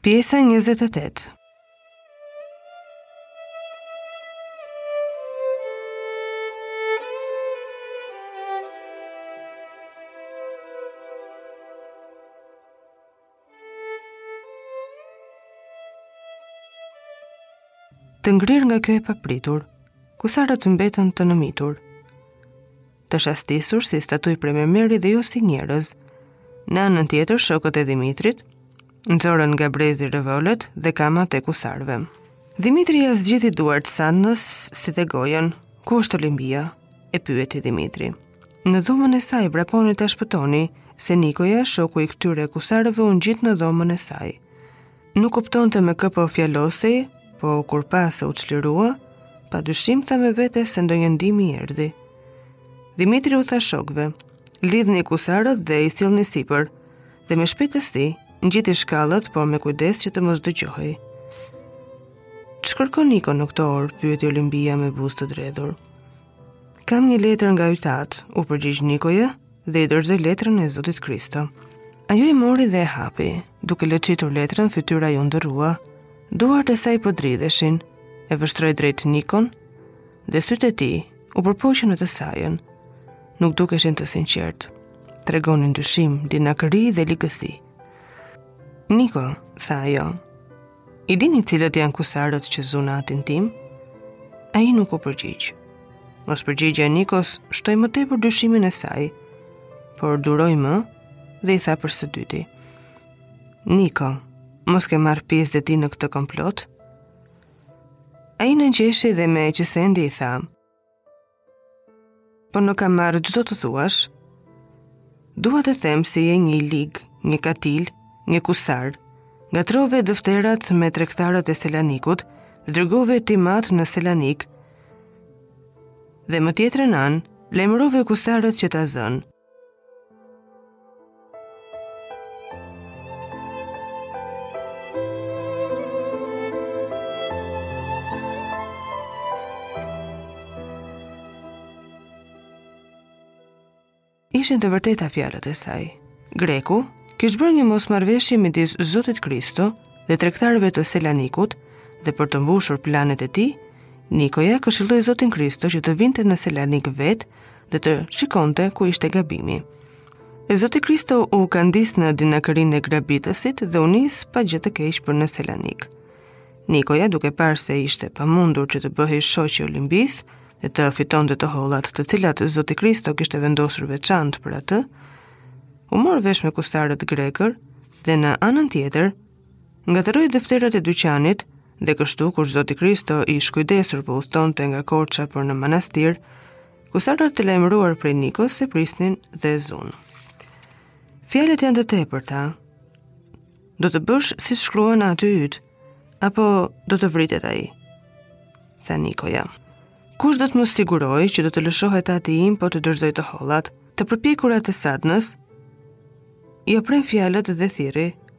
Pjesa njëzet e tetë Të ngrirë nga kjo e papritur, kusarët mbetën të nëmitur. të shastisur si statuj prej mermeri dhe jo si njerëz. Në anën tjetër, shokët e Dimitrit, nxorrën nga brezi revolet dhe kamat e kusarve. Dimitri ia zgjidhi duart Sanës si dhe gojën. Ku është Olimpia? e pyeti Dimitri. Në dhomën e saj vraponi ta shpëtoni, se Nikoja, shoku i këtyre kusarëve, u ngjit në dhomën e saj. Nuk kuptonte me kë po fjalosej, po kur pa se u çlirua, pa dyshim tha me vete se ndonjë ndihmë i erdhi. Dimitri u tha shokëve, lidhni kusarët dhe i sillni sipër, dhe me shpejtësi, ngjiti shkallët, por me kujdes që të mos dëgjohej. Ç'kërkon Niko në këtë orë, pyeti Olimpia me buzë të dredhur. Kam një letër nga yt atë, u përgjigj Nikoja, dhe i dorëzoi letrën e Zotit Kristo. Ajo e mori dhe e hapi, duke lëçitur letrën fytyra iu ndërrua, duart e saj po dridheshin, e vështroi drejt Nikon, dhe sytë e tij u përpoqnë në të sajën, nuk dukeshin të sinqertë, tregonin dyshim, dinakëri dhe ligësi. Niko, tha ajo, I dini cilët janë kusarët që zunë atin tim? Ai nuk u përgjigj. Mospërgjigjja e Nikos shtoi më tepër dyshimin e saj, s'po duroi më dhe i tha për së dyti. Niko, mos ke marrë pjesë dhe ti në këtë komplot? Ai nënqeshi dhe me qesëndi i tha, Po në kam marrë ç'do të thuash. Dua të them se je një i lig, një katil, një kusar. Ngatërrove defterët me tregtarët e Selanikut, dërgove tim atë në Selanik. Dhe më tjetrën anë, lajmërove kusarët që ta zënë. ishin të vërteta fjalët e saj. Greku kish bërë një mosmarrëveshje midis Zotit Kristo dhe tregtarëve të Selanikut dhe për të mbushur planet e tij, Nikoja këshilloi Zotin Kristo që të vinte në Selanik vetë dhe të shikonte ku ishte gabimi. E Zoti Kristo u kandis në dinakërinë e grabitësit dhe u nis pa gjë të keq për në Selanik. Nikoja, duke parë se ishte e pamundur që të bëhej shoq i Olimbisë dhe të fitonte të hollat të cilat Zoti Kristo kishte vendosur veçantë për atë, u mor vesh me kusarët grekër dhe në anën tjetër Ngatërroi defterat e dyqanit, dhe kështu kur Zoti Kristo i shkujdesur po udhëtonte nga Korça për në manastir, kusarët e lajmëruar prej Nikos e prisnin dhe e zunë. Fjalët janë të tepërta. Do të bësh si shkruan ati yt, apo do të vritet ai? Tha Nikoja. Kush do të më sigurojë që do të lëshohet ati im po të dorëzoj të hollat, të përpjekurat e Sadnës ia prenë fjalët dhe thirri,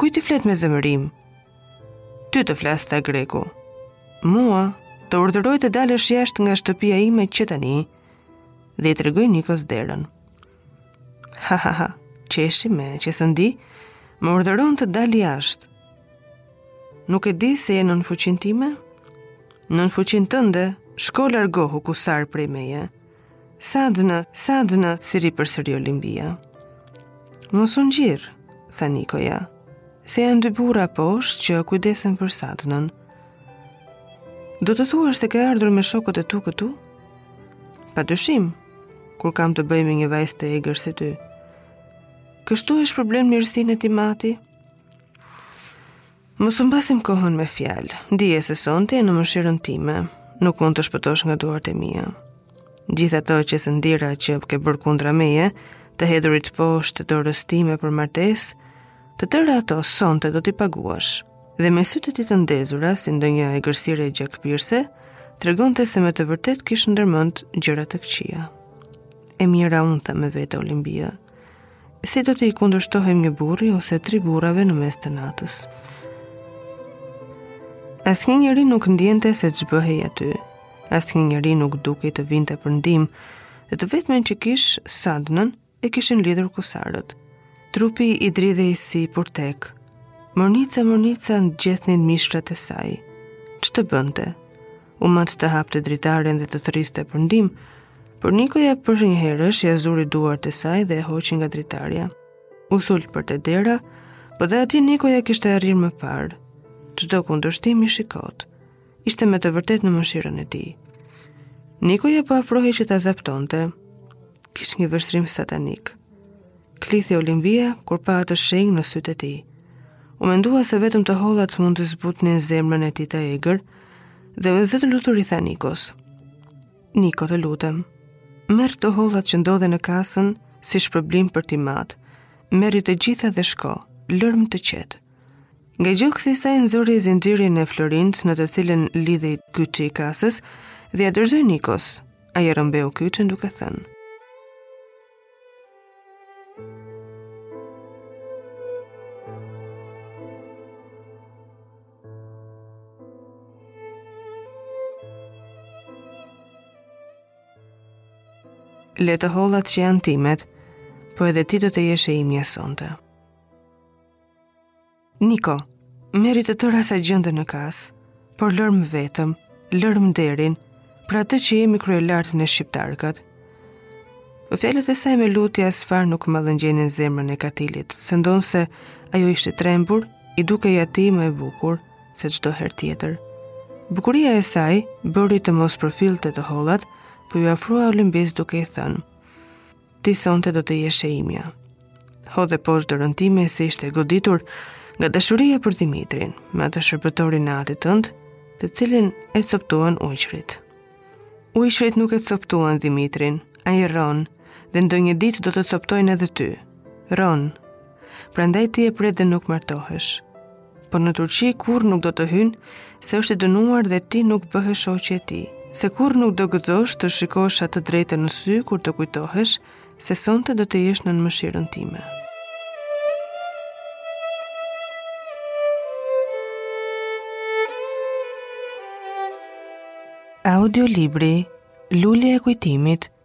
Kujt i flet me zemërim? Ty të flas, tha greku. Mua? Të urdhëroj të dalësh jashtë nga shtëpia ime që tani dhe i tregoi Nikos derën. Ha ha ha, qeshi me qesëndi, më urdhëron të dal jashtë. Nuk e di se je nën fuqinë time? Nën fuqinë tënde, shko largohu kusar prej meje. Sadna, Sadna, thirri përsëri Olimpia. Mos u ngjir, tha Nikoja, se janë dy burra poshtë që kujdesen për Sadnën. Do të thuash se ke ardhur me shokët e tu këtu? Pa dyshim, kur kam të bëj me një vajzë të egër si ty. Kështu e shpërblen mirësinë e tim eti? Mos humbasim kohën me fjalë, dije se sonte je në mëshirën time, nuk mund të shpëtosh nga duart e mia. Gjithë ato qesëndira që ke bërë kundra meje, të hedhurit poshtë të dorës time për martesë, Të tëra ato sonte do t'i paguash. Dhe me sytë e tij të ndezura si ndonjë egërsire gjakpirëse, tregonte se me të vërtetë kish ndërmend gjëra të këqija. E mjera unë tha me vete Olimpia. Si do të i kundërshtohem një burri ose tri burrave në mes të natës? Asnjë njeri nuk ndjente se ç'bëhej aty. Asnjë njeri nuk dukej të vinte për ndihmë. Dhe të vetmen që kish Sadnën, e kishin lidhur kusarët. Trupi i dridhej si purtekë. Mornica, mornica ngjethnin mishrat e saj. Ç'të bënte? U mat të hapte dritaren dhe të thërriste për ndihmë, por Nikoja përnjëherësh ia zuri duart e saj dhe e hoqi nga dritarja. U sul për te dera, por po dhe aty Nikoja kishte arrirë më parë. Çdo kundërshtim ish i kotë. ishte me të vërtetë në mëshirën e tij. Nikoja po afrohej që ta zaptonte. Kish një vështrim satanik. Klithi Olimpia kur pa atë shenjë në sytë e tij. U mendua se vetëm të hollat mund të zbutnin zemrën e tij të egër dhe me zë të lutur i tha Nikos. Niko të lutem, merr të hollat që ndodhen në kasën si shpërblim për tim atë, merri të gjitha dhe shko, lërmë të qetë. Nga gjoksi i saj nxori zinxhirin e florint në të cilën lidhej kyçi i kasës dhe ia dorëzoi Nikos. Ai e rrëmbeu kyçin duke thënë: Le të hollat, që janë timet, po edhe ti do të jesh e imja sonte. Niko, merri të tëra sa gjenden në kasë, por lërmë vetëm, lërmë nderin, për atë që jemi kryelartë ne shqiptarkat. Po fjalët e saj me lutje asfare nuk mallëngjenin zemrën e katilit, se ndonëse ajo ishte trembur, i dukej atij më e bukur, se çdo herë tjetër. Bukuria e saj, bëri të mos përfillte të hollat, po iu afrua Olimbisë duke i thënë. ti sonte do të jesh e imja. Hodhe poshtë dorën time se ishe goditur nga dashuria për Dimitrin, atë shërbëtorin e atit tënd, të cilin e coptuan ujqërit. Ujqërit nuk e coptuan Dimitrin, ai rron, dhe ndonjë ditë do të coptojnë edhe ty. Rron, prandaj ti e pret dhe nuk martohesh. Por në Turqi kurrë nuk do të hynë, se është i dënuar dhe ti nuk bëhesh shoqe e tij. Se kurrë nuk do gëzosh të shikosh atë drejt në sy kur të kujtohesh, se sonte do të jesh nën mëshirën time. Audiolibri Lulja e kujtimit